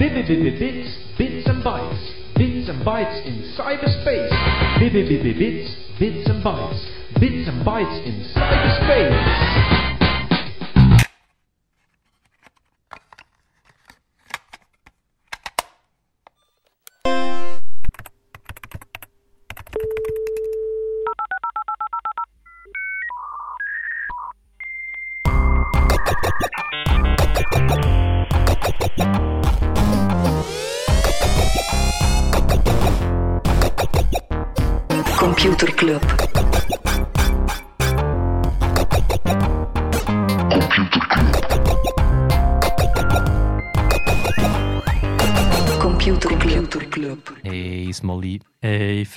bits, bits and bytes. Bits and bytes in cyberspace. Bit, bit, bit, bit, bits, bits and bytes. Bits and bytes in cyberspace.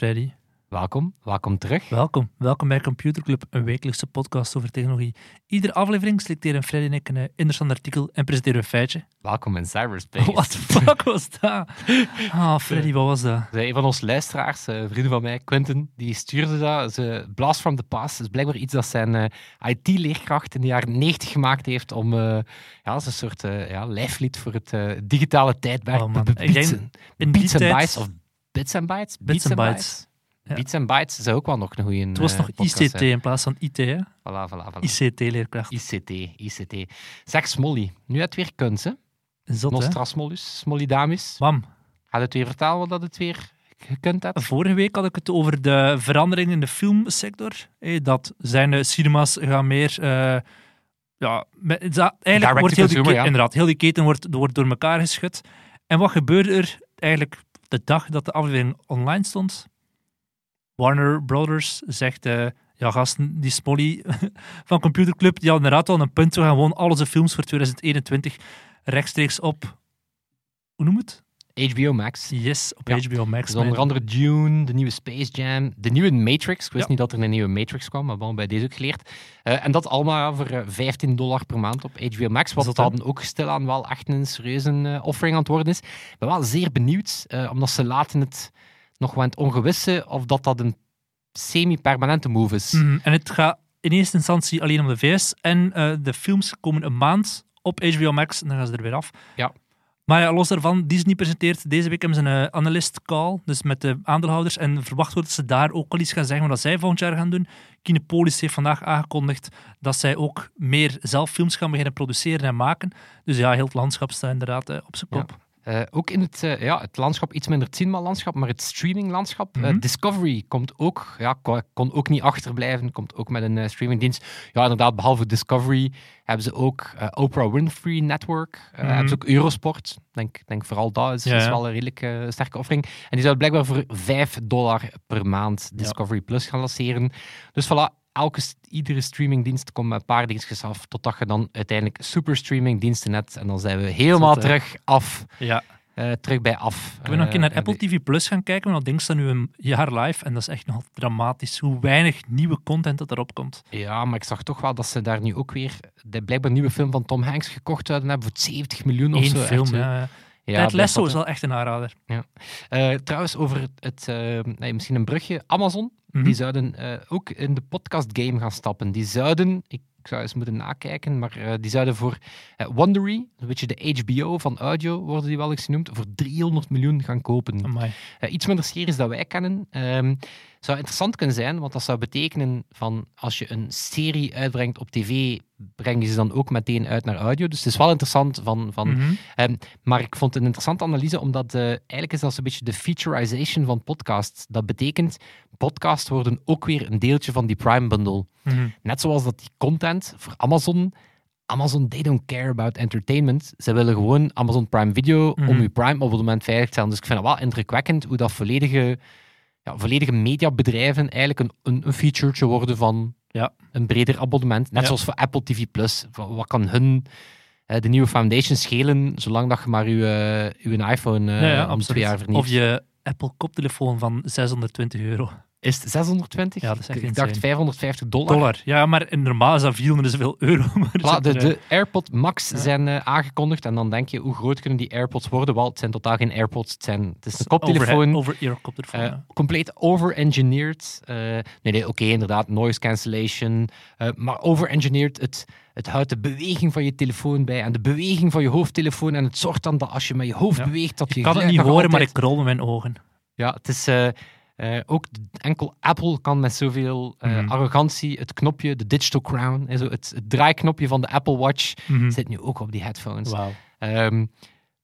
Freddy, welkom. Welkom terug. welkom. Welkom bij Computer Club, een wekelijkse podcast over technologie. Iedere aflevering selecteren Freddy en ik een interessant artikel en presenteren een feitje. Welkom in cyberspace. What the fuck was dat? Ah, Freddy, wat was dat? Een van onze luisteraars, eh, vrienden van mij, Quentin, die stuurde dat. Ze Blast from the Past is blijkbaar iets dat zijn eh, IT-leerkracht in de jaren 90 gemaakt heeft om uh, ja, als een soort uh, ja, lijflied voor het digitale tijdperk Oh, te in die tijd- Bytes of Bits and Bytes? Bits and Bytes. Ja. Beats and Bytes is ook wel nog een goede Het was nog ICT in plaats van IT, hè? Voilà, voilà, voilà. ICT-leerkracht. ICT, ICT. Zeg Smolly, nu het weer kunst, hè? Zot, hè? Nostrasmollus, Smollydamus. Mam, Gaat het weer vertellen wat dat het weer gekund hebt? vorige week had ik het over de verandering in de filmsector. Dat zijn de cinema's gaan meer... eh, ja, met, dat- eigenlijk wordt heel die, consumer, ke- ja. inderdaad, heel die keten wordt, wordt door elkaar geschud. En wat gebeurde er eigenlijk de dag dat de aflevering online stond? Warner Brothers zegt... eh, ja, gasten, die Smolly van Computer Club, die had inderdaad al een punt. We gaan gewoon al onze films voor 2021 rechtstreeks op... Hoe noem het? HBO Max. Yes, op Ja. HBO Max. Dus onder andere Dune, de nieuwe Space Jam, de nieuwe Matrix. Ik wist Ja. niet dat er een nieuwe Matrix kwam, maar wel bij deze ook geleerd. Eh, en dat allemaal voor eh, 15 dollar per maand op HBO Max. Wat hè? dan ook stilaan wel echt een serieuze eh, offering aan het worden is. Ik ben wel zeer benieuwd, eh, omdat ze laten het nog wel in het ongewisse of dat dat een semi-permanente move is. Mhm, En het gaat in eerste instantie alleen om de VS. En eh, de films komen een maand op HBO Max en dan gaan ze er weer af. Ja. Maar ja, los daarvan, Disney presenteert deze week hebben ze een eh, analyst call, dus met de aandeelhouders. En verwacht wordt dat ze daar ook wel iets gaan zeggen wat zij volgend jaar gaan doen. Kinepolis heeft vandaag aangekondigd dat zij ook meer zelf films gaan beginnen produceren en maken. Dus ja, heel het landschap staat inderdaad eh, op zijn Ja. Eh, ook in het, eh, ja, het landschap, iets minder het cinema-landschap, maar het streaming-landschap. Eh, Mhm. Discovery komt ook, ja, kon, kon ook niet achterblijven, komt ook met een streamingdienst. Ja, inderdaad, behalve Discovery hebben ze ook Oprah Winfrey Network, Mhm. hebben ze ook Eurosport. Denk, denk vooral dat is, Ja, is wel een redelijk sterke offering. En die zouden blijkbaar voor 5 dollar per maand Discovery Plus gaan lanceren. Dus voilà, elke, iedere streamingdienst komt met een paar dingetjes af, totdat je dan uiteindelijk super streamingdiensten hebt. En dan zijn we helemaal terug af. Ja. Eh, terug bij af. Ik ben nog een keer naar Eh, Apple TV Plus gaan kijken, want dat ding staat nu een jaar live. En dat is echt nog dramatisch hoe weinig nieuwe content dat erop komt. Ja, maar ik zag toch wel dat ze daar nu ook weer de blijkbaar nieuwe film van Tom Hanks gekocht zouden hebben voor 70 miljoen of Eén zo. Film, ja. ja. Ja, Lasso dat- is wel echt een aanrader. Eh, trouwens, over het, het, nee, misschien een brugje. Amazon, Mhm. die zouden eh, ook in de podcast game gaan stappen. Die zouden, ik zou eens moeten nakijken, maar eh, die zouden voor eh, Wondery, een beetje de HBO van audio, worden die wel eens genoemd, voor 300 miljoen gaan kopen. Iets minder series dat wij kennen. Ehm, zou interessant kunnen zijn, want dat zou betekenen van als je een serie uitbrengt op tv, breng je ze dan ook meteen uit naar audio. Dus het is wel interessant van... van Mhm. ehm, maar ik vond het een interessante analyse, omdat eigenlijk is dat een beetje de featureization van podcasts. Dat betekent, podcasts worden ook weer een deeltje van die Prime Bundle. Mhm. Net zoals dat die content voor Amazon. Amazon, they don't care about entertainment. Ze willen gewoon Amazon Prime Video om Mhm. je Prime-abonnement veilig te stellen. Dus ik vind het wel indrukwekkend hoe dat volledige, ja, volledige mediabedrijven eigenlijk een, een, een featuretje worden van Ja. een breder abonnement. Net Ja. zoals voor Apple TV+. Plus. Wat kan hun eh, de nieuwe foundation schelen, zolang dat je maar je, je iPhone eh Ja, om twee jaar vernieuwt. Of je Apple koptelefoon van 620 euro. Is het 620? Ja, dat is echt ik dacht insane. 550 dollar. Dollar. Ja, maar in normaal is dat 400 zoveel euro. Maar de, de AirPod Max Ja. zijn eh, aangekondigd en dan denk je, hoe groot kunnen die AirPods worden? Wel, het zijn totaal geen AirPods, het, zijn, het is een koptelefoon. Over, over ear koptelefoon. eh, ja. compleet over-engineered. Eh, nee, nee, oké, inderdaad, noise cancellation. maar over-engineered, het, het houdt de beweging van je telefoon bij en de beweging van je hoofdtelefoon. En het zorgt dan dat als je met je hoofd Ja. beweegt, dat je Ik kan het niet horen, maar ik rol met mijn ogen. Ja, het is... eh, ook enkel Apple kan met zoveel eh, Mhm. arrogantie het knopje, de Digital Crown, en zo, het, het draaiknopje van de Apple Watch, Mhm. zit nu ook op die headphones. Wauw. Ehm,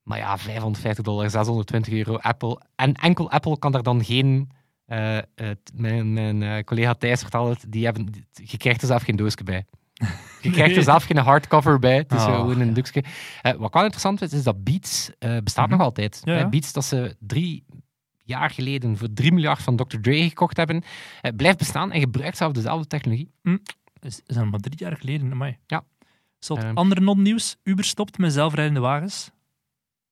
maar ja, 550 dollar, 620 euro Apple. En enkel Apple kan daar dan geen. eh, mijn mijn collega Thijs vertelde het, die hebben, je krijgt er zelf geen doosje bij. Je krijgt er zelf geen hardcover bij. Het is Oh, gewoon een doekje. Eh, wat wel interessant is, is dat Beats bestaat Mhm. nog altijd. Ja, ja. Beats dat ze drie jaar geleden voor 3 miljard van Dr. Dre gekocht hebben, eh, blijft bestaan en gebruikt zelf dezelfde technologie. Is, is dat maar drie jaar geleden? Amai. Ja. Zot. Ehm. Andere non-nieuws. Uber stopt met zelfrijdende wagens.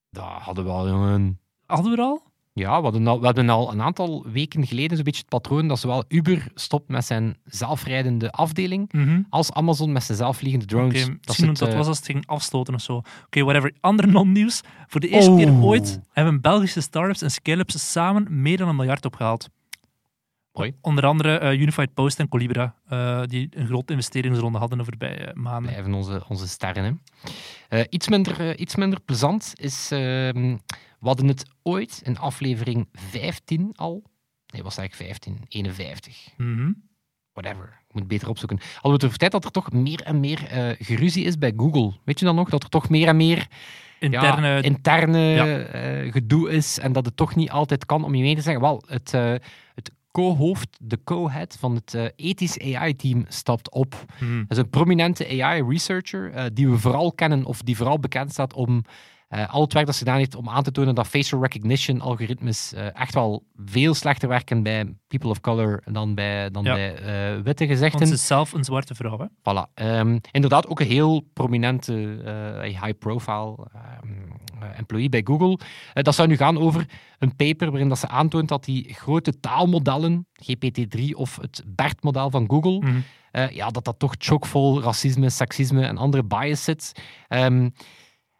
Dat hadden we al, jongen. Hadden we er al? Ja, we, hadden al, we hebben al een aantal weken geleden zo'n beetje het patroon dat zowel Uber stopt met zijn zelfrijdende afdeling, Mhm. als Amazon met zijn zelfvliegende drones. Oké, dat dat eh, was als het ging afstoten of zo. Oké, whatever. Andere non-nieuws. Voor de eerste keer Oh. ooit hebben Belgische startups en scale-ups samen meer dan een miljard opgehaald. Mooi. Onder andere eh, Unified Post en Colibra, eh, die een grote investeringsronde hadden de voorbije maanden. blijven onze, onze sterren. Hè. Iets, minder, iets minder plezant is, ehm, we hadden het ooit in aflevering 15 al, nee, was eigenlijk 15, 51, Mhm. whatever, ik moet het beter opzoeken. Hadden we het over tijd dat er toch meer en meer eh, geruzie is bij Google. Weet je dan nog? Dat er toch meer en meer Interne... ja, interne Ja. eh, gedoe is en dat het toch niet altijd kan om je mee te zeggen. Wel, het, eh, het co-hoofd, de co-head van het eh, ethisch AI-team stapt op. Mhm. Dat is een prominente AI-researcher die we vooral kennen of die vooral bekend staat om eh, al het werk dat ze gedaan heeft om aan te tonen dat facial recognition algoritmes eh, echt wel veel slechter werken bij people of color dan bij, dan Ja. bij eh, witte gezichten. Want ze is zelf een zwarte vrouw, hè? Voilà. Ehm, inderdaad, ook een heel prominente, high-profile ehm, eh, employee bij Google. Dat zou nu gaan over een paper waarin dat ze aantoont dat die grote taalmodellen, GPT-3 of het BERT-model van Google, Mhm. ja, dat dat toch chockvol racisme, seksisme en andere bias zit. Ehm,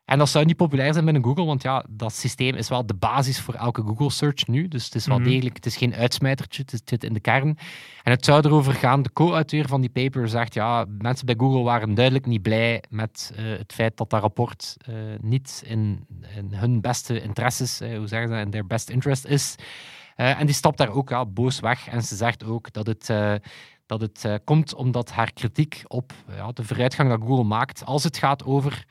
en dat zou niet populair zijn binnen Google, want ja, dat systeem is wel de basis voor elke Google-search nu. Dus het is wel Mhm. degelijk, het is geen uitsmijtertje, het, zit in de kern. En het zou erover gaan, de co-auteur van die paper zegt, ja, mensen bij Google waren duidelijk niet blij met eh, het feit dat dat rapport eh, niet in, in hun beste interesses, eh, hoe zeggen ze in their best interest is. En die stapt daar ook ja, boos weg en ze zegt ook dat het... dat het komt omdat haar kritiek op ja, de vooruitgang dat Google maakt, als het gaat over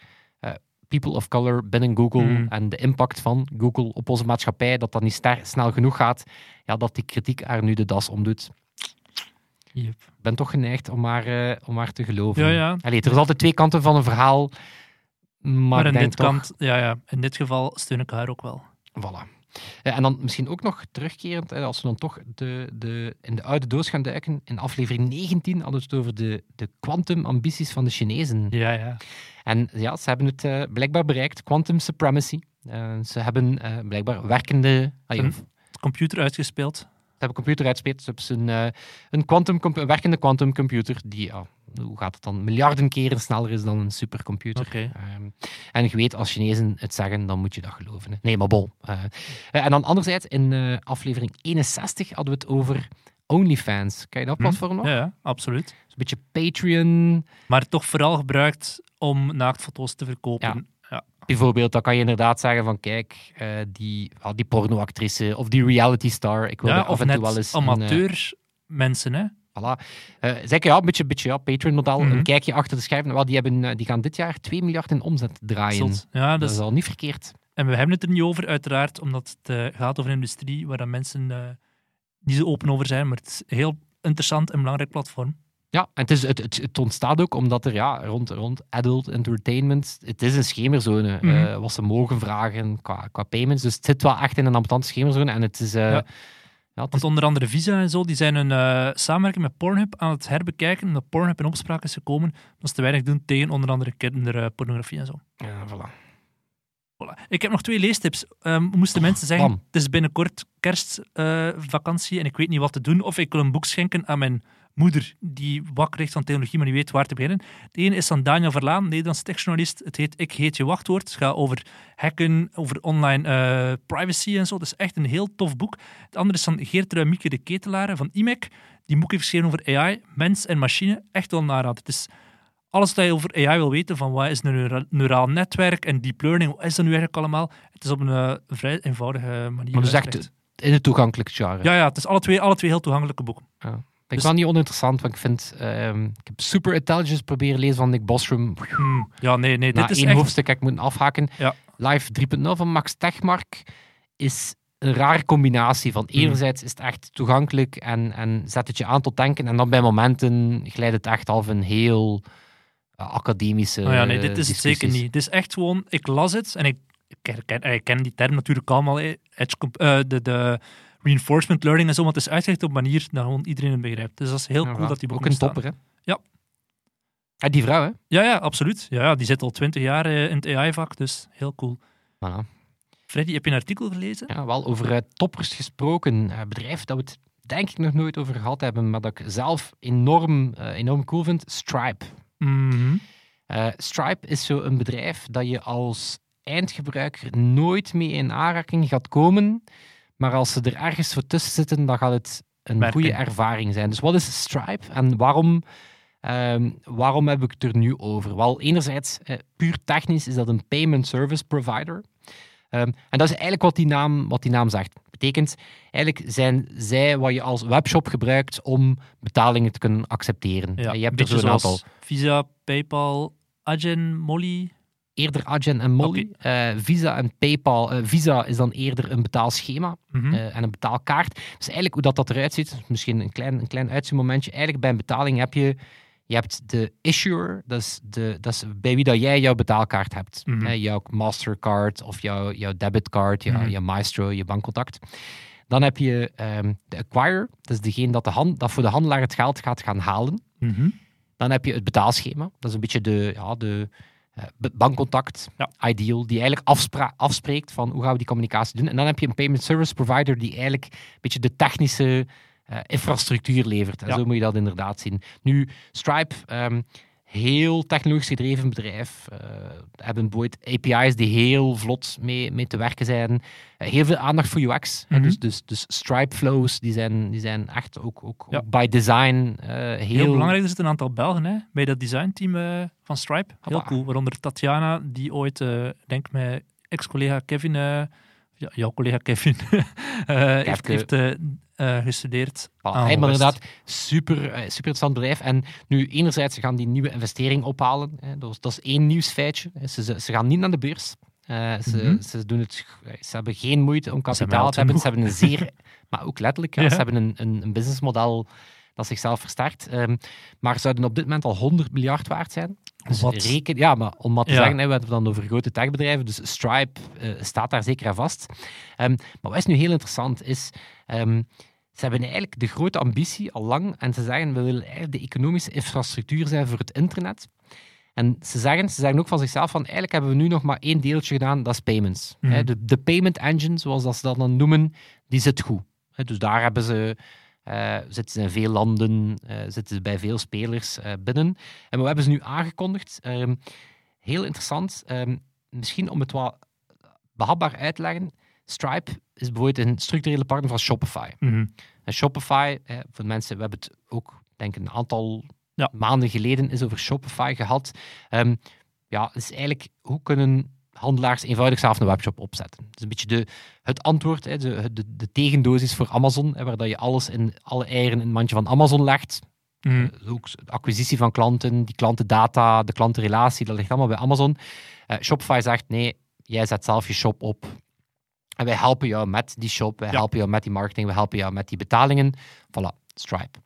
people of color binnen Google Mm. en de impact van Google op onze maatschappij, dat dat niet snel genoeg gaat, ja, dat die kritiek haar nu de das omdoet. Yep. Ik ben toch geneigd om maar, eh, om maar te geloven. Ja, ja. Allee, er is altijd twee kanten van een verhaal, maar, in dit, toch... kant, ja, ja, in dit geval steun ik haar ook wel. Voilà. Eh, En dan misschien ook nog terugkerend, eh, als we dan toch de, de, in de oude doos gaan duiken. In aflevering 19 hadden we het over de, de quantum-ambities van de Chinezen. Ja, ja. En ja, ze hebben het eh, blijkbaar bereikt, quantum supremacy. Ze hebben blijkbaar werkende... Een- computer uitgespeeld. Ze hebben computer uitspeeld. Ze hebben een, eh, een, quantum, een werkende quantumcomputer die, ja, hoe gaat het dan, miljarden keren sneller is dan een supercomputer. Oké. Ehm, en je weet, als Chinezen het zeggen, dan moet je dat geloven. Hè. Nee, maar bol. Eh, eh, en dan anderzijds, in aflevering 61 hadden we het over OnlyFans. Ken je dat Hm? platform nog? Ja, ja, absoluut. Een beetje Patreon. Maar toch vooral gebruikt om naaktfoto's te verkopen. Ja. Bijvoorbeeld, dan kan je inderdaad zeggen van, kijk, eh, die, ah, die pornoactrice of die reality star. Ik wil Ja, of net wel eens... een, eh, amateur mensen, hè? Voilà. Eh zeg ja, een beetje, beetje ja, Patreon-model, Mhm. een kijkje achter de schermen. Wel, die, hebben, die gaan dit jaar 2 miljard in omzet draaien. Zot. Ja, Dat is al niet verkeerd. en we hebben het er niet over, uiteraard, omdat het gaat over een industrie waar dan mensen niet zo open over zijn. Maar het is een heel interessant en belangrijk platform. Ja, en het, is, het, het, het ontstaat ook omdat er ja, rond, rond adult entertainment, het is een schemerzone, eh, wat ze mogen vragen qua, qua payments. Dus het zit wel echt in een ambtante schemerzone. En het is... eh, Ja. ja. het is Want onder andere Visa en zo, die zijn een eh, samenwerking met Pornhub aan het herbekijken. Omdat Pornhub in opspraak is gekomen dat ze te weinig doen tegen onder andere kinderpornografie en zo. ja, voilà. Voilà. Ik heb nog twee leestips. Ehm, moesten mensen zeggen, bam. het is binnenkort kerstvakantie en ik weet niet wat te doen. Of ik wil een boek schenken aan mijn moeder, die wakker ligt van theologie, maar niet weet waar te beginnen. De ene is van Daniel Verlaan, Nederlandse techjournalist. Het heet Ik heet je wachtwoord. Het gaat over hacken, over online eh, privacy en zo. Het is echt een heel tof boek. Het andere is van Geert Mieke de Ketelaar van IMEC. Die boek heeft geschreven over AI, mens en machine. Echt wel aanrader. Het is alles dat je over AI wil weten, van wat is een neura- neuraal netwerk en deep learning, wat is dat nu eigenlijk allemaal? Het is op een eh, vrij eenvoudige manier Maar dus echt in het toegankelijke genre. Ja, ja, het is alle twee, alle twee heel toegankelijke boeken. Ik vind Dus- wel niet oninteressant, want ik vind... ehm, ik heb Super Intelligence proberen lezen van Nick Bostrom. Hmm. Ja, nee, nee, Na dit is één echt... hoofdstuk heb ik moeten afhaken. Ja. Live 3.0 van Max Tegmark is een rare combinatie van Hmm. enerzijds is het echt toegankelijk en, en zet het je aan tot denken en dan bij momenten glijdt het echt af een heel academische Oh ja, nee, dit is het zeker niet. Het is echt gewoon, ik las het en ik, ik, herken, eh, ik ken die term natuurlijk allemaal. eh, Edge, eh, de, de reinforcement learning en zo, want het is uitgelegd op een manier dat gewoon iedereen het begrijpt. Dus dat is heel Ja, cool dat die Ook boeken een bestaan. topper, hè? Ja. Ja, die vrouw, hè? Ja, ja, absoluut. Ja, ja, die zit al twintig jaar eh, in het AI-vak, dus heel cool. Voilà. Freddy, heb je een artikel gelezen? Ja, wel over eh, toppers gesproken. Een bedrijf dat we het denk ik nog nooit over gehad hebben, maar dat ik zelf enorm, eh, enorm cool vind. Stripe. Mhm. Eh, Stripe is zo een bedrijf dat je als eindgebruiker nooit mee in aanraking gaat komen, maar als ze er ergens voor tussen zitten, dan gaat het een Merken. goede ervaring zijn. Dus wat is Stripe en waarom, ehm, waarom heb ik het er nu over? Wel, enerzijds, eh, puur technisch is dat een payment service provider. Ehm, en dat is eigenlijk wat die naam, wat die naam zegt. Betekent, eigenlijk zijn zij wat je als webshop gebruikt om betalingen te kunnen accepteren. Ja, je hebt er zo'n aantal. Visa, PayPal, Adyen, Molly. eerder Adyen en Molly. Eh, Visa en PayPal. eh, Visa is dan eerder een betaalschema Mhm. eh, en een betaalkaart. Dus eigenlijk hoe dat, dat eruit ziet, misschien een klein, een klein. Eigenlijk bij een betaling heb je, je hebt de issuer, dat is, de, dat is bij wie dat jij jouw betaalkaart hebt. Mhm. Eh, jouw Mastercard of jouw, jouw debitcard, jouw, Mhm. jouw Maestro, je bankcontact. Dan heb je ehm, de acquirer, dat is degene dat, de hand, dat voor de handelaar het geld gaat gaan halen. Mhm. Dan heb je het betaalschema. Dat is een beetje de, ja, de eh, bankcontact, Ja. ideal, die eigenlijk afspra- afspreekt van hoe gaan we die communicatie doen. En dan heb je een payment service provider die eigenlijk een beetje de technische eh, infrastructuur levert. En Ja. zo moet je dat inderdaad zien. Nu, Stripe, ehm, heel technologisch gedreven bedrijf, eh, hebben bijvoorbeeld API's die heel vlot mee, mee te werken zijn. Eh, heel veel aandacht voor UX. Mhm. dus, dus, dus Stripe flows, die zijn, die zijn echt ook, ook, Ja. ook by design heel... Heel belangrijk, er zitten een aantal Belgen hè, bij dat designteam van Stripe. Heel Hoppa. cool. Waaronder Tatjana, die ooit, denk met ex-collega Kevin, ja, jouw collega Kevin, eh, heeft, eh, eh, gestudeerd. Aan hey, maar inderdaad, super, super interessant bedrijf. En nu, enerzijds gaan die nieuwe investering ophalen. Hè, dat, is, dat is één nieuwsfeitje. Ze, ze, ze gaan niet naar de beurs. Ze, Mhm. ze, doen het, ze hebben geen moeite om kapitaal al te hebben. Ze hebben een zeer, maar ook letterlijk, ja, Ja. ze hebben een, een, een businessmodel dat zichzelf versterkt. Ehm, maar zouden op dit moment al 100 miljard waard zijn. Dus Wat? reken, ja, maar om maar te Ja. zeggen, hè, we hebben het dan over grote techbedrijven, dus Stripe eh, staat daar zeker aan vast. Ehm, maar wat is nu heel interessant is, ehm, ze hebben eigenlijk de grote ambitie al lang en ze zeggen, we willen eigenlijk de economische infrastructuur zijn voor het internet. En ze zeggen, ze zeggen ook van zichzelf van, eigenlijk hebben we nu nog maar één deeltje gedaan, dat is payments. Mhm. Hè, De, de payment engine, zoals dat ze dat dan noemen, die zit goed. Hè, Dus daar hebben ze, eh, zitten ze in veel landen, eh, zitten ze bij veel spelers eh, binnen. En wat hebben ze nu aangekondigd? Ehm, heel interessant, ehm, misschien om het wat behapbaar uit te leggen. Stripe is bijvoorbeeld een structurele partner van Shopify. Mhm. En Shopify, eh, voor de mensen, we hebben het ook, denk ik, een aantal Ja. maanden geleden is over Shopify gehad. Ehm, ja, is eigenlijk, hoe kunnen handelaars eenvoudig zelf een webshop opzetten? Dat is een beetje de, het antwoord, hè, de, de, de tegendosis voor Amazon, hè, waar dat je alles in, alle eieren in het mandje van Amazon legt. Mhm. Eh, ook de acquisitie van klanten, die klantendata, de klantenrelatie, dat ligt allemaal bij Amazon. Eh, Shopify zegt, nee, jij zet zelf je shop op. En wij helpen jou met die shop, wij Ja. helpen jou met die marketing, wij helpen jou met die betalingen. Voilà, Stripe.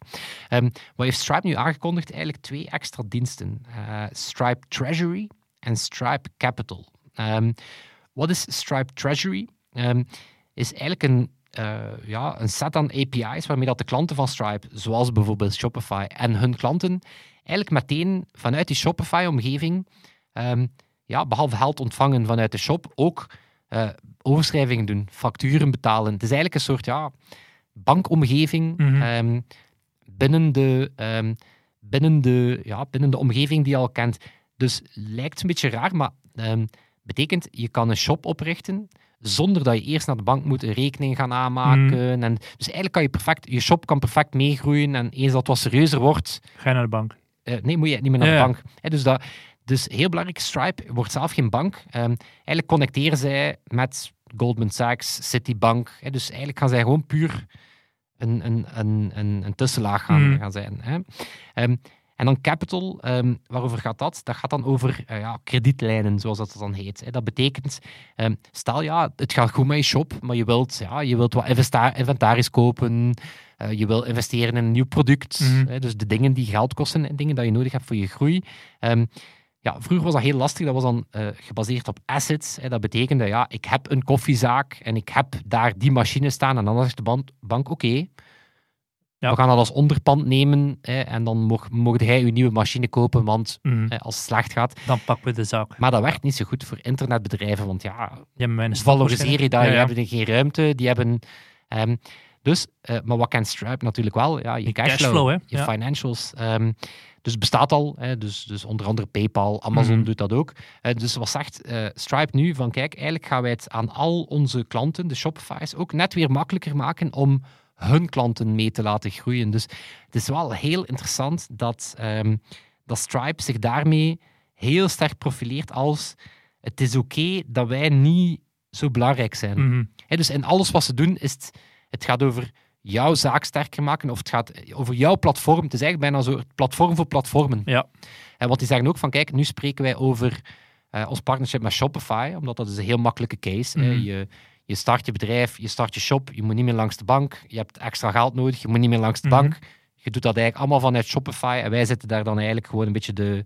Ehm, wat heeft Stripe nu aangekondigd? Eigenlijk twee extra diensten. Eh, Stripe Treasury en Stripe Capital. Ehm, wat is Stripe Treasury? Ehm, is eigenlijk een, eh, ja, een set aan API's waarmee dat de klanten van Stripe, zoals bijvoorbeeld Shopify en hun klanten, eigenlijk meteen vanuit die Shopify-omgeving, ehm, ja, behalve geld ontvangen vanuit de shop, ook eh, overschrijvingen doen, facturen betalen. Het is eigenlijk een soort ja, bankomgeving Mhm. binnen, de, binnen, de, ja, binnen de omgeving die je al kent. Dus lijkt een beetje raar, maar betekent je kan een shop oprichten zonder dat je eerst naar de bank moet een rekening gaan aanmaken. En, dus eigenlijk kan je perfect, je shop kan perfect meegroeien en eens dat het wat serieuzer wordt, Ga je naar de bank. eh, nee, moet je niet meer naar Ja, de bank. Dus, dat, dus heel belangrijk, Stripe wordt zelf geen bank. Ehm, eigenlijk connecteren zij met Goldman Sachs, Citibank. Dus eigenlijk gaan zij gewoon puur een, een, een, een, een tussenlaag gaan, Mhm. gaan zijn. En dan capital, ehm, waarover gaat dat? Dat gaat dan over eh, ja, kredietlijnen, zoals dat dan heet. Hè. Dat betekent, ehm, stel ja, het gaat goed met je shop, maar je wilt, ja, je wilt wat inventaris kopen, eh, je wil investeren in een nieuw product. Mhm. Hè, dus de dingen die geld kosten en dingen dat je nodig hebt voor je groei. Ehm, ja, vroeger was dat heel lastig. Dat was dan eh, gebaseerd op assets. Hè. Dat betekende, ja, ik heb een koffiezaak en ik heb daar die machine staan. En dan zegt de bank, bank oké, Ja. we gaan dat als onderpand nemen. Hè, en dan mocht, mocht jij je nieuwe machine kopen, want Mhm. hè, als het slecht gaat. Dan pakken we de zaak. Maar dat werkt niet zo goed voor internetbedrijven, want ja, valoriseer je daar, waarschijnlijk. die hebben geen ruimte, die hebben... ehm, dus, eh, maar wat kan Stripe natuurlijk wel? Ja, je, cashflow, je Ja. financials. ehm, dus bestaat al, hè, dus, dus onder andere PayPal, Amazon Mhm. doet dat ook. Eh, dus wat zegt eh, Stripe nu? Van kijk, eigenlijk gaan wij het aan al onze klanten, de Shopify's, ook net weer makkelijker maken om hun klanten mee te laten groeien. Dus het is wel heel interessant dat, ehm, dat Stripe zich daarmee heel sterk profileert als het is oké dat wij niet zo belangrijk zijn. Hè, dus in alles wat ze doen, is het, het gaat over jouw zaak sterker maken of het gaat over jouw platform. Het is eigenlijk bijna zo platform voor platformen. Ja. En wat die zeggen ook van, kijk, nu spreken wij over eh, ons partnership met Shopify, omdat dat is een heel makkelijke case. Mhm. Je, je start je bedrijf, je start je shop, je moet niet meer langs de bank, je hebt extra geld nodig, je moet niet meer langs de Mhm. bank. Je doet dat eigenlijk allemaal vanuit Shopify en wij zitten daar dan eigenlijk gewoon een beetje de,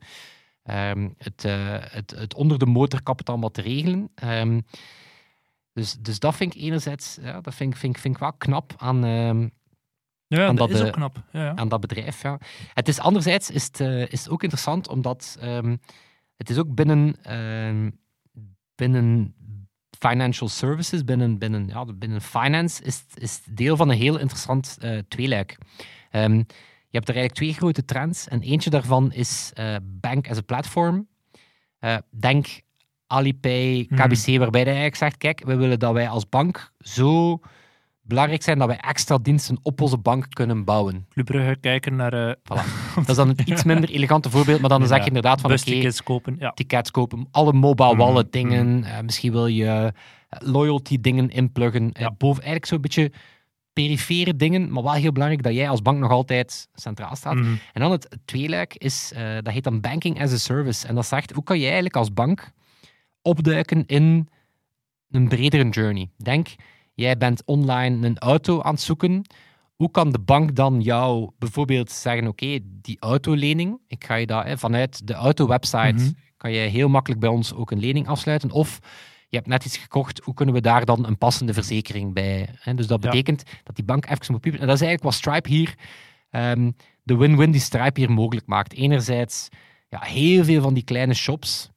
ehm, het, eh, het, het onder de motorkapitaal wat te regelen. Ehm, dus, dus dat vind ik enerzijds ja, dat vind, ik- vind, vind ik wel knap aan, ehm, Ja, dat, dat is ook knap. Ja, ja. aan dat bedrijf. Ja. Het is anderzijds is het, eh, is het ook interessant omdat het is ook binnen, binnen financial services, binnen, binnen, ja, binnen finance, is, is deel van een heel interessant eh tweeluik. Ehm, je hebt er eigenlijk twee grote trends en eentje daarvan is eh, bank as a platform. Eh, denk Alipay, Hmm. KBC, waarbij je eigenlijk zegt, kijk, we willen dat wij als bank zo belangrijk zijn dat wij extra diensten op onze bank kunnen bouwen. Club Brugge kijken naar uh, Dat is dan een iets minder elegante voorbeeld, maar dan zeg je inderdaad van oké, bustickets kopen. Ja. tickets kopen, alle mobile Mhm, wallet dingen, eh, misschien wil je eh, loyalty dingen inpluggen, Ja. boven eigenlijk zo'n beetje perifere dingen, maar wel heel belangrijk dat jij als bank nog altijd centraal staat. Mhm. En dan het tweeluik is, dat heet dan banking as a service. En dat zegt, hoe kan jij eigenlijk als bank opduiken in een bredere journey? Denk, jij bent online een auto aan het zoeken. Hoe kan de bank dan jou bijvoorbeeld zeggen, oké, die autolening, ik ga je dat hè, vanuit de auto-website, Mhm. kan je heel makkelijk bij ons ook een lening afsluiten. Of je hebt net iets gekocht, hoe kunnen we daar dan een passende verzekering bij? Hè? Dus dat Ja. betekent dat die bank even moet piepen. En dat is eigenlijk wat Stripe hier, ehm, de win-win die Stripe hier mogelijk maakt. Enerzijds, ja, heel veel van die kleine shops,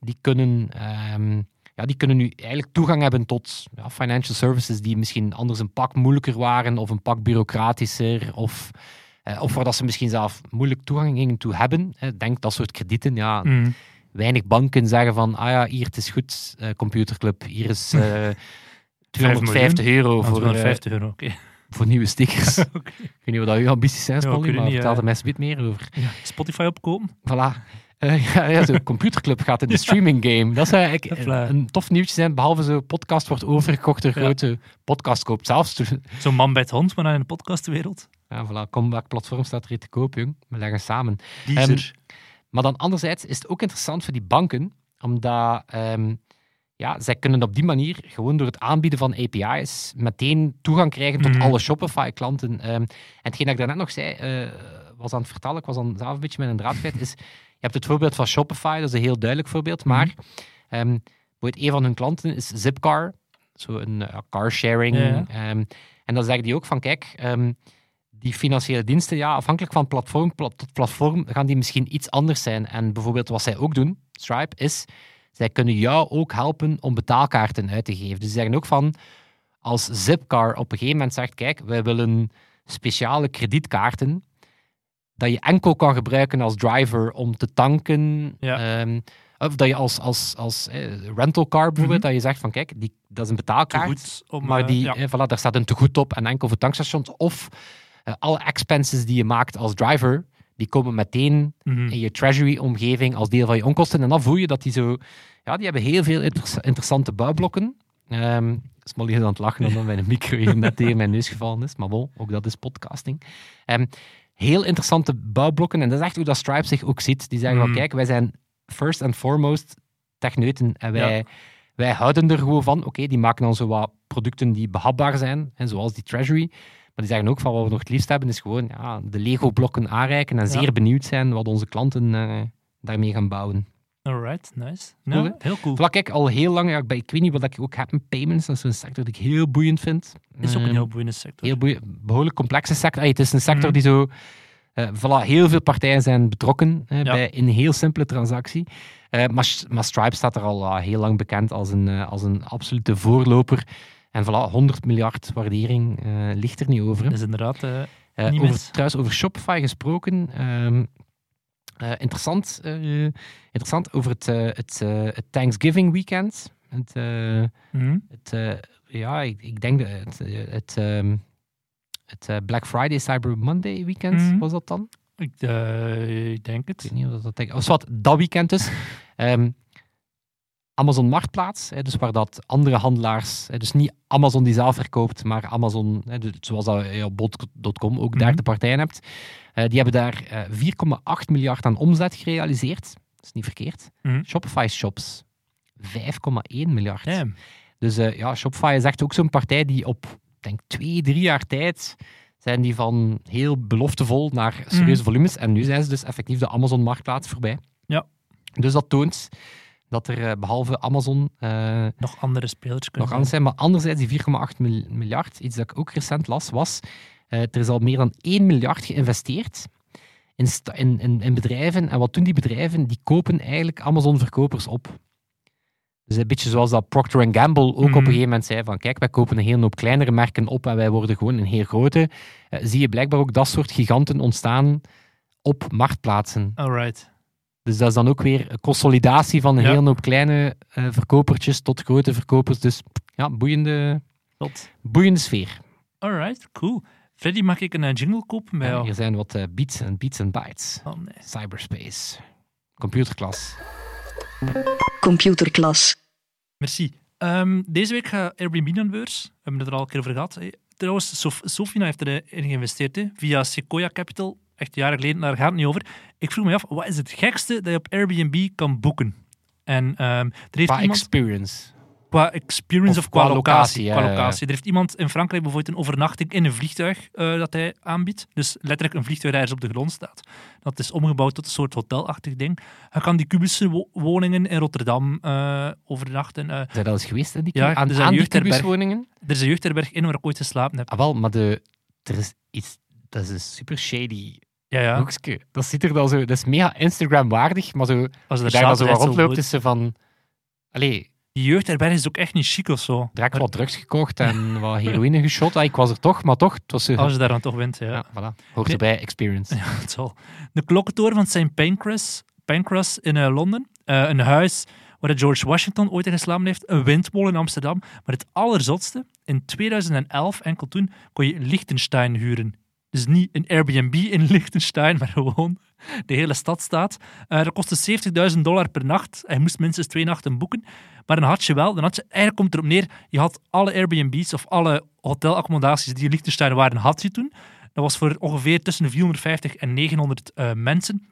die kunnen, ehm, ja, die kunnen nu eigenlijk toegang hebben tot ja, financial services die misschien anders een pak moeilijker waren of een pak bureaucratischer of, eh, of waar dat ze misschien zelf moeilijk toegang gingen toe hebben. Hè. Denk dat soort kredieten, ja, Mhm. weinig banken zeggen van, ah ja, hier, het is goed, eh, computerclub, hier is eh 250 euro Ah, voor, eh, 250 euro, oké. voor nieuwe stickers. Ik weet niet wat uw ambities zijn, Ja, het maar niet, vertel eh. er mij eens meer over. Ja. Spotify opkomen? Voilà. Eh, ja, ja, zo'n computerclub gaat in de streaming game. Dat zou eigenlijk een, een tof nieuwtje zijn, behalve zo'n podcast wordt overgekocht door Ja. grote podcast koopt. Zelfs Zo'n man bij het hond, maar dan in de podcastwereld. Ja, voilà. Kom, welk platform staat er te koop, jong? We leggen samen. Deezer. Maar dan anderzijds is het ook interessant voor die banken, omdat ehm, ja, zij kunnen op die manier, gewoon door het aanbieden van API's, meteen toegang krijgen tot Mhm. alle Shopify-klanten. Ehm, en hetgeen dat ik daarnet nog zei, eh, was aan het vertellen, ik was dan zelf een beetje met een draad kwijt, is, hebt het voorbeeld van Shopify, dat is een heel duidelijk voorbeeld, maar bijvoorbeeld een van hun klanten is Zipcar, zo een eh, carsharing. Ja, ehm, en dan zeggen die ook van, kijk, ehm, die financiële diensten, ja, afhankelijk van platform pla- tot platform, gaan die misschien iets anders zijn. En bijvoorbeeld wat zij ook doen, Stripe, is, zij kunnen jou ook helpen om betaalkaarten uit te geven. Dus ze zeggen ook van, als Zipcar op een gegeven moment zegt, kijk, wij willen speciale kredietkaarten, dat je enkel kan gebruiken als driver om te tanken. Ja. ehm, of dat je als, als, als eh, rental car bijvoorbeeld, Mhm. dat je zegt van, kijk, die, dat is een betaalkaart. om... Maar eh, die, ja. eh, voilà, daar staat een tegoed op en enkel voor tankstations. Of alle expenses die je maakt als driver, die komen meteen Mhm. in je treasury-omgeving als deel van je onkosten. En dan voel je dat die zo... Ja, die hebben heel veel inter- interessante bouwblokken. Ehm Smolly is aan het lachen omdat mijn micro hier net tegen mijn neus gevallen is. Maar bon, ook dat is podcasting. Ehm, heel interessante bouwblokken. En dat is echt hoe dat Stripe zich ook ziet. Die zeggen van, Mhm. kijk, wij zijn first and foremost techneuten. En wij, Ja. wij houden er gewoon van. Oké, die maken dan zo wat producten die behapbaar zijn. Hè, zoals die treasury. Maar die zeggen ook van, wat we nog het liefst hebben, is gewoon ja, de Lego-blokken aanreiken. En Ja. zeer benieuwd zijn wat onze klanten eh, daarmee gaan bouwen. Alright, nice. Ja, heel cool. Vlak ik al heel lang, ja, ik, ik weet niet wat ik ook heb met payments. Dat is een sector die ik heel boeiend vind. is ook een Ehm, heel boeiende sector. heel boeiend, behoorlijk complexe sector. Allee, het is een sector Mhm. die zo... eh voilà, heel veel partijen zijn betrokken Ja. bij een heel simpele transactie. Eh, maar, maar Stripe staat er al ah, heel lang bekend als een, eh, als een absolute voorloper. En voilà, 100 miljard waardering eh, ligt er niet over. hè. Dat is inderdaad... eh, Eh, Niet over, trouwens, over Shopify gesproken. ehm, eh, interessant, eh, interessant over het, eh, het, het Thanksgiving weekend. Het, mhm. het, ja, ik, ik denk dat het, het, ehm, het Black Friday Cyber Monday weekend Mhm. was dat dan? ik, ik denk Ik het. weet niet of dat dat denk, of wat dat weekend is. Ehm, Amazon Marktplaats, hè, dus waar dat andere handelaars, hè, dus niet Amazon die zelf verkoopt, maar Amazon, hè, zoals dat je op bot.com ook Mhm. daar de partijen hebt, eh, die hebben daar eh, 4,8 miljard aan omzet gerealiseerd. Dat is niet verkeerd. Mhm. Shopify shops 5,1 miljard. Damn. Dus eh, ja, Shopify is echt ook zo'n partij die op, denk twee, drie jaar tijd zijn die van heel beloftevol naar serieuze Mhm. volumes. En nu zijn ze dus effectief de Amazon-marktplaats voorbij. Ja. Dus dat toont dat er eh, behalve Amazon eh, Nog andere spelers nog kunnen anders zijn. Maar anderzijds, die 4,8 mil- miljard, iets dat ik ook recent las, was eh, er is al meer dan 1 miljard geïnvesteerd in, in, in, in bedrijven. En wat doen die bedrijven? Die kopen eigenlijk Amazon-verkopers op. Dus een beetje zoals dat Procter Gamble ook op Mhm. een gegeven moment zei van kijk, wij kopen een hele hoop kleinere merken op en wij worden gewoon een heel grote. Zie je blijkbaar ook dat soort giganten ontstaan op marktplaatsen. Alright. Dus dat is dan ook weer een consolidatie van een Ja. hele hoop kleine eh, verkopertjes tot grote verkopers. Dus ja, boeiende, Tot. boeiende sfeer. Alright, cool. Freddy, mag ik een eh, jingle kopen bij jou? hier zijn wat eh, beats en beats en bytes. Oh nee. Cyberspace. Computerklas. Computerklas. Merci. Ehm, deze week gaat Airbnb aan de beurs. We hebben het er al een keer over gehad. Eh, Trouwens, Sof- Sofina heeft erin geïnvesteerd hè, via Sequoia Capital. Echt jaren geleden, daar gaat het niet over. Ik vroeg me af, wat is het gekste dat je op Airbnb kan boeken? En ehm, er heeft Qua iemand... experience. Qua experience Of of, qua, qua locatie. qua locatie. Er heeft iemand in Frankrijk bijvoorbeeld een overnachting in een vliegtuig eh, dat hij aanbiedt. Dus letterlijk een vliegtuig dat op de grond staat. Dat is omgebouwd tot een soort hotelachtig ding. Hij kan die kubische wo- woningen in Rotterdam eh, overnachten. Eh, Zijn dat eens geweest in die Ja, aan, er aan die er is een jeugdherberg in waar ik ooit geslapen heb. Ah, wel, maar de, er is iets... Dat is een super shady Ja, ja. hoekje. Dat ziet er dan zo... Dat is mega Instagram-waardig, maar zo... Als je daar dan zo rondloopt, is ze van... Allee, Die jeugdherberg is ook echt niet chic of zo. direct wat drugs gekocht en wat heroïne geschot. Ah, ik was er toch, maar toch. Het was. Als je daar dan toch bent, ja. Ja, voilà. Hoort erbij, experience. Ja, het zal. De klokkentoren van St. Pancras, Pancras in eh, Londen. Eh, een huis waar George Washington ooit in geslapen heeft. Een windmolen in Amsterdam. Maar het allerzotste, in 2011, enkel toen, kon je Liechtenstein huren. Dus niet een Airbnb in Liechtenstein, maar gewoon de hele stad staat. Eh, dat kostte 70.000 dollar per nacht. Hij moest minstens twee nachten boeken. Maar dan had je wel, dan had je, eigenlijk komt erop neer, je had alle Airbnb's of alle hotelaccommodaties die in Liechtenstein waren, had je toen. Dat was voor ongeveer tussen de 450 en 900 eh, mensen.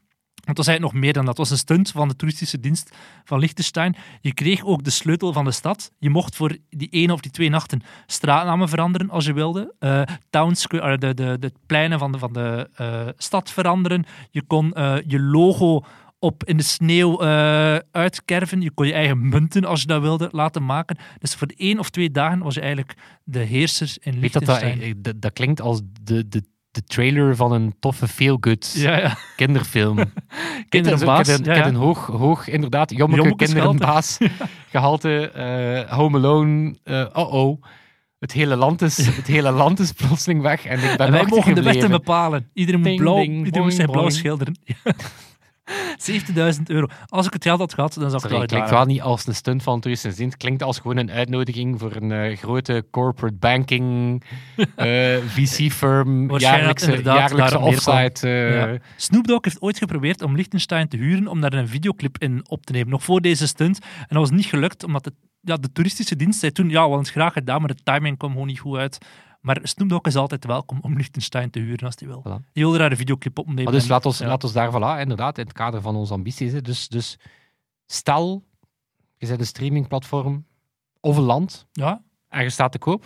Het was eigenlijk nog meer dan dat. Het was een stunt van de toeristische dienst van Liechtenstein. Je kreeg ook de sleutel van de stad. Je mocht voor die ene of die twee nachten straatnamen veranderen als je wilde. Eh town square, eh, de, de, de pleinen van de, van de eh, stad veranderen. Je kon eh, je logo op in de sneeuw eh, uitkerven. Je kon je eigen munten, als je dat wilde, laten maken. Dus voor één of twee dagen was je eigenlijk de heerser in dat, dat, Liechtenstein. eh, dat, dat klinkt als de, de, de trailer van een toffe feel-good Ja, ja. kinderfilm. Kinderbaas, Ik heb een, hoog, hoog inderdaad, jommeke kinderbaas gehalte. eh Home Alone, oh-oh. Het hele, land is, het hele land is plotseling weg en ik ben En wij mogen de wetten bepalen. Iedereen moet, blauw, ding, iedereen moet boing, blauw schilderen. 70.000 euro. Als ik het geld had gehad, dan zou ik Sorry, het het wel klinkt gedaan wel niet als een stunt van toeristen. Het klinkt als gewoon een uitnodiging voor een eh, grote corporate banking eh, VC-firm. Jaarlijkse, jaarlijkse offsite. eh, Ja. Snoop Dogg heeft ooit geprobeerd om Liechtenstein te huren om daar een videoclip in op te nemen, nog voor deze stunt. En dat was niet gelukt, omdat het, ja, de toeristische dienst zei toen, ja, we hadden het graag gedaan, maar de timing kwam gewoon niet goed uit. Maar Snoop Dogg is altijd welkom om Liechtenstein te huren als hij wil. Voilà. Die wilde daar een videoclip opnemen. Maar dus en- laat ons, ja. laat ons daar, voilà, inderdaad, in het kader van onze ambities. hè. Dus, dus stel, je bent een streamingplatform of een land Ja, en je staat te koop.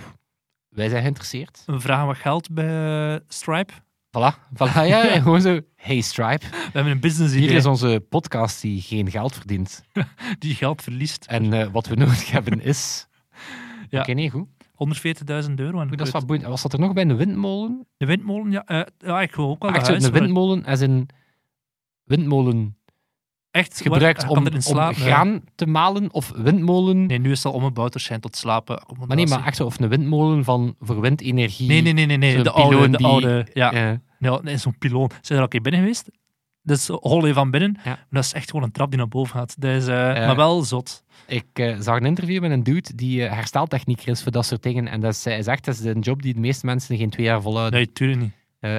Wij zijn geïnteresseerd. we vragen wat geld bij Stripe. Voilà, voilà ja, en gewoon zo. Hey Stripe, We hebben een business hier idee is onze podcast die geen geld verdient. die geld verliest. En eh, wat we nodig hebben is... Ja. Oké, nee, goed. 140.000 euro. En Dat is wat boeiend. Was dat er nog bij een windmolen? De windmolen, ja, eh, ja ik wil ook wel Echt een huis. waar- windmolen als een windmolen Echt gebruikt waar- om, om slapen, ja. graan te malen of windmolen... Nee, nu is het al omgebouwd waarschijnlijk tot slapen. Maar nee, maar echt of een windmolen van, voor windenergie. Nee, nee, nee, nee, nee. De oude, de oude, ja. Ja. Ja, nee, zo'n piloon. Zijn er al een keer binnen geweest? Dat is hol van binnen. Ja. Maar dat is echt gewoon een trap die naar boven gaat. Dat is, eh. Maar wel zot. Ik eh, zag een interview met een dude die eh, hersteltechnieker is voor dat soort dingen. En dat is, hij zegt, dat is een job die de meeste mensen geen twee jaar volhouden. Nee, tuurlijk niet.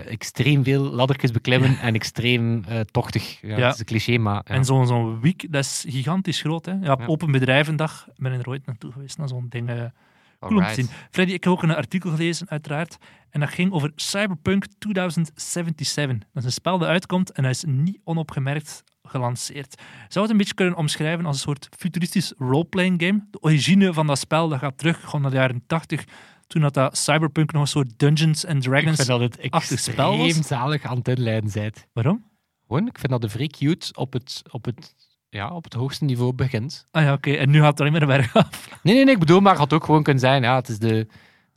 Extreem veel laddertjes beklimmen en extreem tochtig. Ja, Ja. Dat is een cliché, maar... Ja. En zo'n zo'n week, dat is gigantisch groot. Hè? Ja, op. Open Bedrijvendag ben ik er ooit naartoe geweest. naar zo'n ding. cool om te zien. Freddy, ik heb ook een artikel gelezen, uiteraard. En dat ging over Cyberpunk 2077. Dat is een spel dat uitkomt en dat is niet onopgemerkt gelanceerd. Zou het een beetje kunnen omschrijven als een soort futuristisch roleplaying game? De origine van dat spel dat gaat terug gewoon naar de jaren 80, toen dat, dat Cyberpunk nog een soort Dungeons and Ik Dragons... vind dat het achtig spel was. extreem zalig aan het inleiden zijt. Waarom? Gewoon, ik vind dat de vrij cute op het, op het, ja, op het hoogste niveau begint. Ah ja, oké. En nu gaat het alleen maar berg af. Nee, nee, nee, ik bedoel, maar het had ook gewoon kunnen zijn, ja, het is de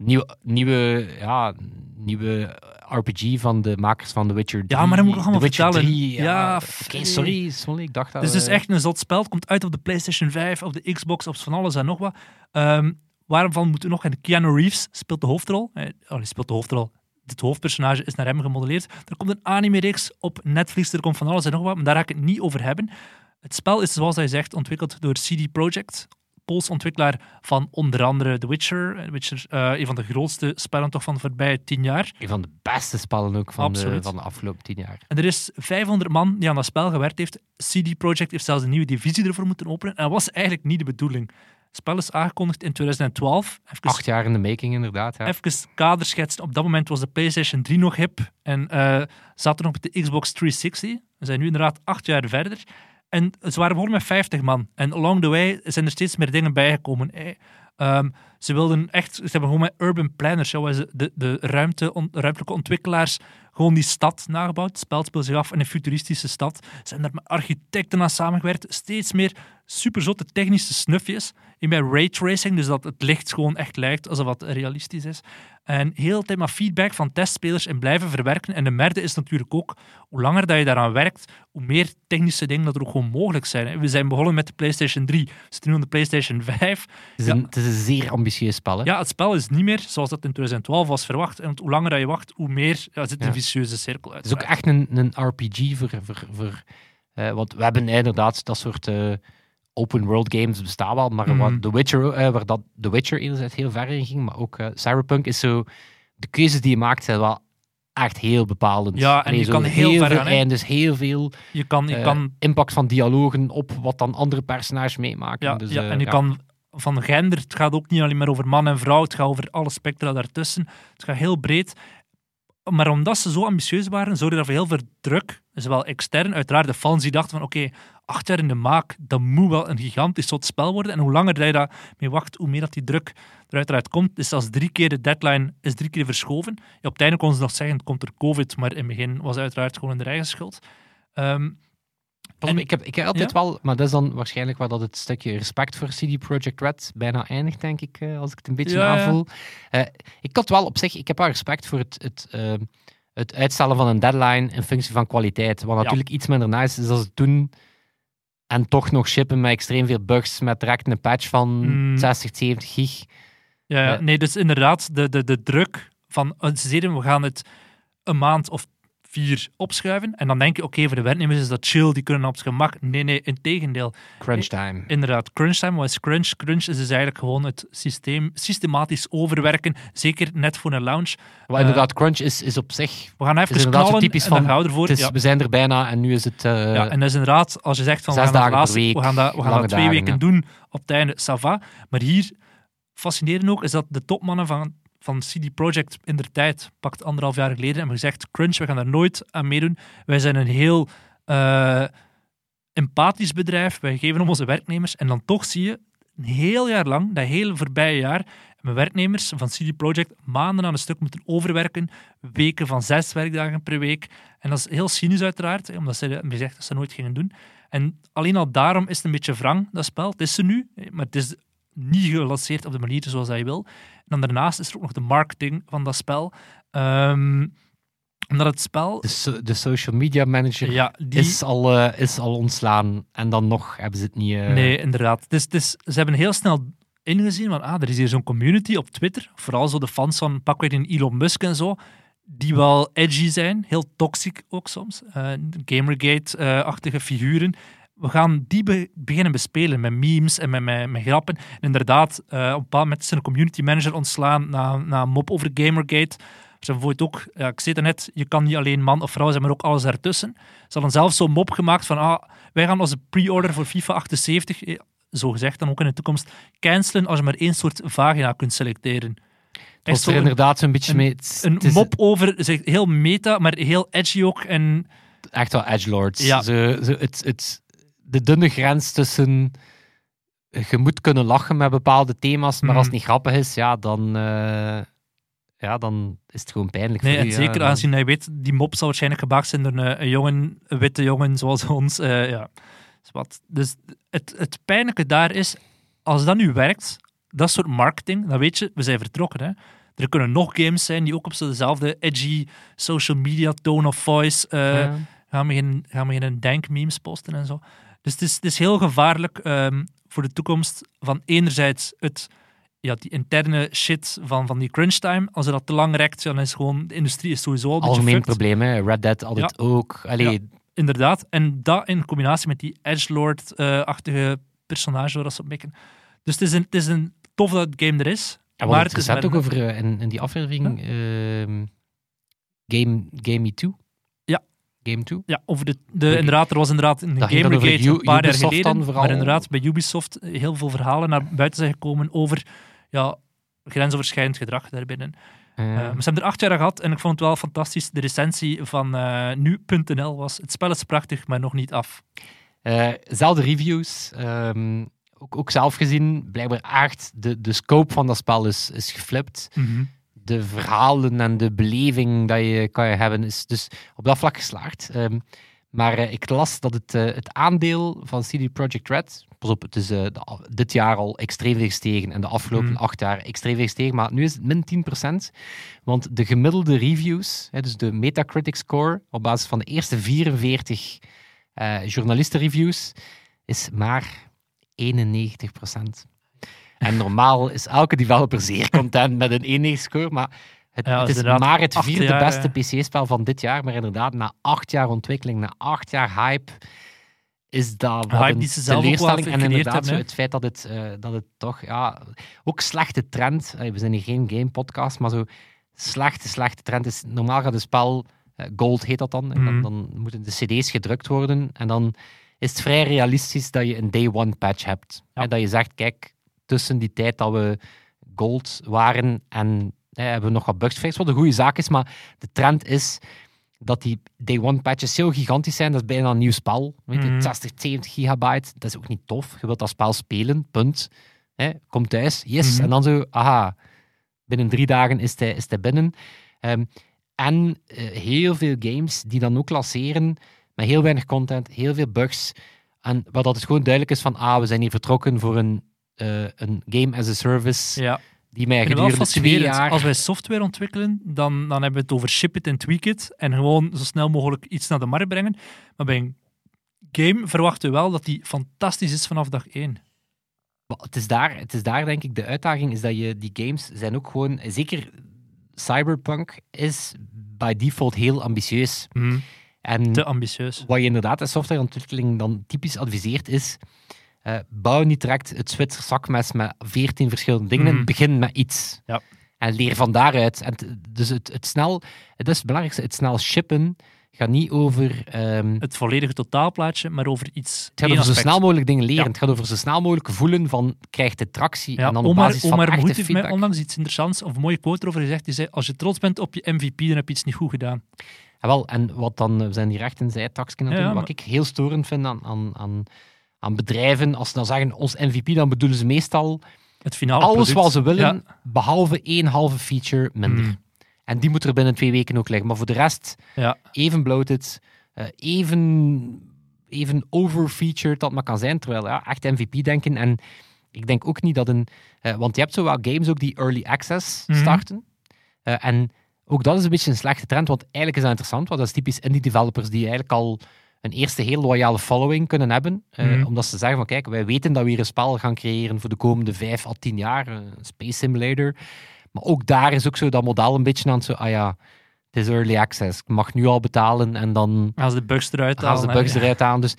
nieuwe, nieuwe, ja, nieuwe RPG van de makers van The Witcher 3. Ja, maar dat moet ik allemaal The Witcher vertellen. 3, ja. Sorry, sorry, ik dacht dat... Dus het is echt een zot spel. Het komt uit op de PlayStation 5, op de Xbox, op van alles en nog wat. Ehm waarvan moeten we nog... En Keanu Reeves speelt de hoofdrol. Eh, oh, hij speelt de hoofdrol. Het hoofdpersonage is naar hem gemodelleerd. Er komt een anime-reeks op Netflix. Er komt van alles en nog wat, maar daar ga ik het niet over hebben. Het spel is, zoals hij zegt, ontwikkeld door CD Projekt. Pools ontwikkelaar van onder andere The Witcher. The Witcher, eh, een van de grootste spellen toch van de voorbije tien jaar. Een van de beste spellen ook van, de, van de afgelopen tien jaar. En er is 500 man die aan dat spel gewerkt heeft. CD Projekt heeft zelfs een nieuwe divisie ervoor moeten openen. En dat was eigenlijk niet de bedoeling. Het spel is aangekondigd in 2012. Even, Acht jaar in de making, inderdaad. Ja. even kaderschetsen. Op dat moment was de PlayStation 3 nog hip. En eh zat er nog met de Xbox 360. We zijn nu inderdaad acht jaar verder. En ze waren begonnen met 50 man. En along the way zijn er steeds meer dingen bijgekomen. Ze wilden echt... Ze hebben gewoon met urban planners, ze de, de ruimte, on- ruimtelijke ontwikkelaars, gewoon die stad nagebouwd. Het spel speelt zich af in een futuristische stad. Ze hebben daar met architecten aan samengewerkt. Steeds meer superzotte technische snufjes. In bij raytracing, dus dat het licht gewoon echt lijkt alsof het realistisch is. En heel tijd maar feedback van testspelers en blijven verwerken. En de merde is natuurlijk ook, hoe langer dat je daaraan werkt, hoe meer technische dingen dat er ook gewoon mogelijk zijn. We zijn begonnen met de PlayStation 3, we zitten nu aan de PlayStation 5. Het, is Ja. een, het is een zeer ambitieus spel. Hè? Ja, het spel is niet meer zoals dat in 2012 was verwacht. En hoe langer dat je wacht, hoe meer ja, zit een Ja. vicieuze cirkel uit. Het is ook echt een, een RPG voor... voor, voor want we hebben inderdaad dat soort eh, open world games bestaan wel, maar wat The Witcher, eh, waar dat The Witcher enerzijds heel ver in ging, maar ook eh, Cyberpunk is zo... De keuzes die je maakt zijn wel echt heel bepalend. Ja, en Allee, je kan heel ver veel gaan, eindes, heel veel Je kan, je kan impact van dialogen op wat dan andere personages meemaken. Ja, dus, ja, en je ja. kan van gender, het gaat ook niet alleen maar over man en vrouw, het gaat over alle spectra daartussen. Het gaat heel breed. Maar omdat ze zo ambitieus waren, zorgde dat voor heel veel druk, zowel extern, uiteraard de fans die dachten van oké, acht jaar in de maak, dat moet wel een gigantisch zot spel worden. En hoe langer je daar mee wacht, hoe meer dat die druk er uiteraard komt. Dus als drie keer de deadline is drie keer verschoven. Ja, op het einde konden ze nog zeggen, komt er covid, maar in het begin was het uiteraard gewoon in de eigen schuld. Ehm, Op, ik, heb, ik heb altijd wel, maar dat is dan waarschijnlijk waar dat het stukje respect voor CD Projekt Red bijna eindigt, denk ik, eh, als ik het een beetje Ja, aanvoel. Eh, ik had wel op zich, ik heb wel respect voor het, het, eh, het uitstellen van een deadline in functie van kwaliteit. Wat natuurlijk iets minder nice is als het doen en toch nog shippen met extreem veel bugs, met direct een patch van Mm. 60, 70 gig. Ja, ja. Nee, dus inderdaad, de, de, de druk van, we gaan het een maand of vier opschuiven. En dan denk je, oké, voor de werknemers is dat chill, die kunnen op zijn gemak. Nee, nee, in tegendeel. Crunch time. Inderdaad, crunch time. Wat is crunch? Crunch is dus eigenlijk gewoon het systeem systematisch overwerken. Zeker net voor een launch. Wat inderdaad, crunch is, is op zich... We gaan Het even knallen typisch van, gaan we ervoor. Het is, ja. We zijn er bijna en nu is het... eh, Ja, en dat is inderdaad, als je zegt van we Zes gaan, dat dagen per laatste- week, we gaan dat, we gaan dat twee dagen, weken ja. doen op het einde, ça va. Maar hier, fascinerend ook, is dat de topmannen van, van CD Projekt in der tijd, pakt anderhalf jaar geleden, hebben gezegd, crunch, we gaan daar nooit aan meedoen. Wij zijn een heel eh, empathisch bedrijf, wij geven om onze werknemers. En dan toch zie je, een heel jaar lang, dat hele voorbije jaar, mijn werknemers van CD Projekt maanden aan een stuk moeten overwerken, weken van zes werkdagen per week. En dat is heel cynisch uiteraard, omdat ze hebben gezegd dat ze nooit gingen doen. En alleen al daarom is het een beetje wrang, dat spel. Het is er nu, maar het is niet gelanceerd op de manier zoals hij wil. En dan daarnaast is er ook nog de marketing van dat spel. Ehm, omdat het spel... de, so- de social media manager Ja, die... is, al, eh, is al ontslaan. En dan nog hebben ze het niet... eh, Nee, inderdaad. Is, ze hebben heel snel ingezien van, ah, er is hier zo'n community op Twitter, vooral zo de fans van pakweg in Elon Musk en zo, die wel edgy zijn, heel toxic ook soms, eh, Gamergate-achtige figuren. We gaan die be- beginnen bespelen met memes en met, met, met grappen. En inderdaad, eh, op een bepaald moment is een community manager ontslaan na, na een mop over Gamergate. Ze bijvoorbeeld ook, ja, ik zei het net, je kan niet alleen man of vrouw zijn, maar ook alles daartussen. Ze hadden zelfs zo'n mop gemaakt van, ah, wij gaan onze pre-order voor FIFA 78, eh, zo gezegd dan ook in de toekomst, cancelen als je maar één soort vagina kunt selecteren. Het was er een, inderdaad zo'n beetje een- mee... een mop over, zeg, heel meta, maar heel edgy ook. En Echt wel edgelords. Ja. Zo, zo, het, het, de dunne grens tussen... Je moet kunnen lachen met bepaalde thema's, maar als het Mhm. niet grappig is, ja, dan... eh, ja, dan is het gewoon pijnlijk Nee, voor ja. zeker Dan- aangezien hij weet, die mop zal waarschijnlijk gemaakt zijn door een, een jongen, een witte jongen zoals ons. eh, ja. Dus wat. Dus het, het pijnlijke daar is, als dat nu werkt, dat soort marketing, dan weet je, we zijn vertrokken. Hè. Er kunnen nog games zijn die ook op zo dezelfde edgy social media tone of voice eh, Ja. gaan, beginnen, gaan beginnen denkmemes posten en zo. Dus het is, het is heel gevaarlijk ehm, voor de toekomst van enerzijds het, ja, die interne shit van, van die crunch time. Als je dat te lang rekt, dan is gewoon, de industrie is sowieso al een Algemeen probleem, hè. Red Dead altijd ook. Allee, Inderdaad. En dat in combinatie met die edgelord-achtige personage waar dat ze op mikken. Dus het is, een, het is een tof dat het game er is. Ja, maar het het is ook over eh, in, in die aflevering ehm, Game, Game Me 2. Ja. Game 2. Ja, over de, de, inderdaad, er was inderdaad een Dat U- een paar jaar geleden. Maar inderdaad, bij Ubisoft heel veel verhalen naar buiten zijn gekomen over ja, grensoverschrijdend gedrag daarbinnen. Eh, Eh, maar ze hebben er acht jaar aan gehad en ik vond het wel fantastisch. De recensie van eh, nu.nl was: Het spel is prachtig, maar nog niet af. Eh, zelfde reviews. ehm, ook, ook zelf gezien, blijkbaar echt de, de scope van dat spel is, is geflipt. De verhalen en de beleving dat je kan hebben is dus op dat vlak geslaagd. Ehm, maar eh, ik las dat het, eh, het aandeel van CD Projekt Red, pas op, het is eh, de dit jaar al extreem veel gestegen en de afgelopen Mhm. acht jaar extreem veel gestegen, maar nu is het min 10%. Want de gemiddelde reviews, hè, dus de Metacritic score, op basis van de eerste 44 eh journalistenreviews, is maar 91%. En normaal is elke developer zeer content met een 91 score, maar het, Ja, het is maar het vierde jaar, beste eh. PC-spel van dit jaar. Maar inderdaad, na acht jaar ontwikkeling, na acht jaar hype, is dat wat hype een teleurstelling. En inderdaad, hebben, zo het feit dat het, eh, dat het toch, ja, ook slechte trend. eh, We zijn hier geen game-podcast, maar zo slechte, slechte trend is. Normaal gaat een spel, Gold heet dat dan, en dan, Mhm. dan moeten de CD's gedrukt worden. En dan is het vrij realistisch dat je een day one patch hebt. Ja. Dat je zegt, kijk, tussen die tijd dat we Gold waren en hebben we nog wat bugs gefixed, wat een goede zaak is, maar de trend is dat die day one patches zo gigantisch zijn, dat is bijna een nieuw spel. Weet je, Mhm. 60, 70 gigabyte, dat is ook niet tof. Je wilt dat spel spelen, punt. Hè, kom thuis, yes. Mhm. En dan zo, aha, binnen drie dagen is hij, is hij binnen. Ehm, en eh, heel veel games die dan ook lanceren met heel weinig content, heel veel bugs. En waar dat het gewoon duidelijk is van, ah, we zijn hier vertrokken voor een, eh, een game as a service Ja. die mij gedurende twee jaar... Als wij software ontwikkelen, dan, dan hebben we het over ship it en tweak it. En gewoon zo snel mogelijk iets naar de markt brengen. Maar bij een game verwachten we wel dat die fantastisch is vanaf dag één. Het is, daar, het is daar, denk ik, de uitdaging is dat je die games zijn ook gewoon, zeker Cyberpunk is by default heel ambitieus. Mhm. En Te ambitieus. wat je inderdaad in softwareontwikkeling dan typisch adviseert is, eh, bouw niet direct het Zwitser zakmes met veertien verschillende dingen. Mhm. Begin met iets. Ja. En leer van daaruit. En t- dus het, het snel, het is het belangrijkste, het snel shippen gaat niet over... ehm, Het volledige totaalplaatje, maar over iets. het gaat over zo aspect. snel mogelijk dingen leren. Ja. Het gaat over zo snel mogelijk voelen van, krijgt het tractie? Ja, en dan op Omar, basis van Omar heeft mij onlangs iets interessants, of een mooie quote erover gezegd. Die zei, als je trots bent op je MVP, dan heb je iets niet goed gedaan. Ja, wel, en wat dan, we zijn hier echt in zijtaksken aan Ja, ja, Wat ik heel storend vind aan, aan, aan, aan bedrijven, als ze dan zeggen ons MVP, dan bedoelen ze meestal Het finale alles product. wat ze willen, Ja. behalve één halve feature minder. Mm. En die moet er binnen twee weken ook liggen. Maar voor de rest, Ja. even bloated, eh, even, even overfeatured dat maar kan zijn. Terwijl, ja, echt MVP denken. En ik denk ook niet dat een... eh, want je hebt zo wel games ook die early access Mhm. starten. Eh, en ook dat is een beetje een slechte trend, want eigenlijk is dat interessant, want dat is typisch indie developers die eigenlijk al een eerste heel loyale following kunnen hebben. eh, Mhm. Omdat ze zeggen van kijk, wij weten dat we hier een spel gaan creëren voor de komende vijf à tien jaar, een Space Simulator. Maar ook daar is ook zo dat model een beetje aan het zo, ah ja, het is early access, ik mag nu al betalen en dan Als de bugs eruit gaan ze de halen, bugs eruit aan. Dus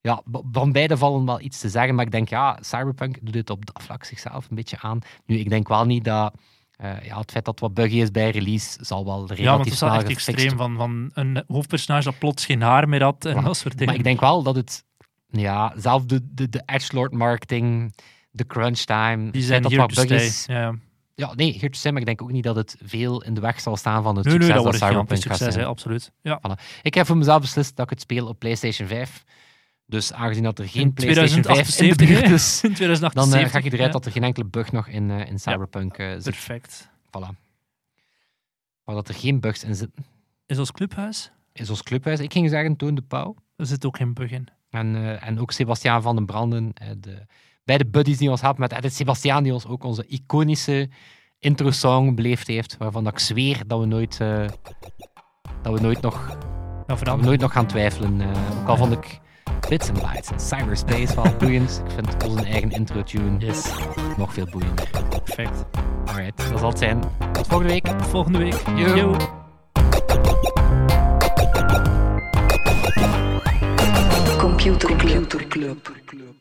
ja, van beide vallen wel iets te zeggen, maar ik denk ja, Cyberpunk doet het op dat vlak zichzelf een beetje aan. Nu, ik denk wel niet dat eh, ja, het feit dat het wat buggy is bij release zal wel relatief Ja, want het is wel snel echt extreem van, van een hoofdpersonage dat plots geen haar meer had en Voilà. dat soort dingen. Maar ik denk wel dat het, ja, zelf de, de, de edgelord marketing, de crunch time, Die zijn dat wat bug stay. is. Ja. Ja, nee, hier te zijn, maar ik denk ook niet dat het veel in de weg zal staan van het Nee, nee, succes dat Cyberpunk succes, hè, absoluut. Ja. Ik heb voor mezelf beslist dat ik het speel op PlayStation 5. Dus aangezien dat er geen PlayStation 5 in de 2078, buurt hè? is, In dan 2078. eh, ga ik eruit ja. dat er geen enkele bug nog in, eh, in Cyberpunk eh, zit. Perfect. Voilà. Maar dat er geen bugs in zitten. Is ons clubhuis? Is ons clubhuis. Ik ging zeggen, Toon de Pauw. Er zit ook geen bug in. En, en ook Sebastiaan van den Branden. de, beide buddies die ons helpen met Edit. Sebastiaan die ons ook onze iconische intro-song beleefd heeft. Waarvan dat ik zweer dat we nooit, dat we nooit, nog, Nou, dat we nooit nog gaan twijfelen. ook al vond ik Bits and Bytes Cyberspace wel boeiend. Ik vind onze eigen intro-tune Yes, nog veel boeiender. perfect. Alright, dat zal het zijn. Tot volgende week. Volgende week. Yo. Yo. Computer Club. Computer Club.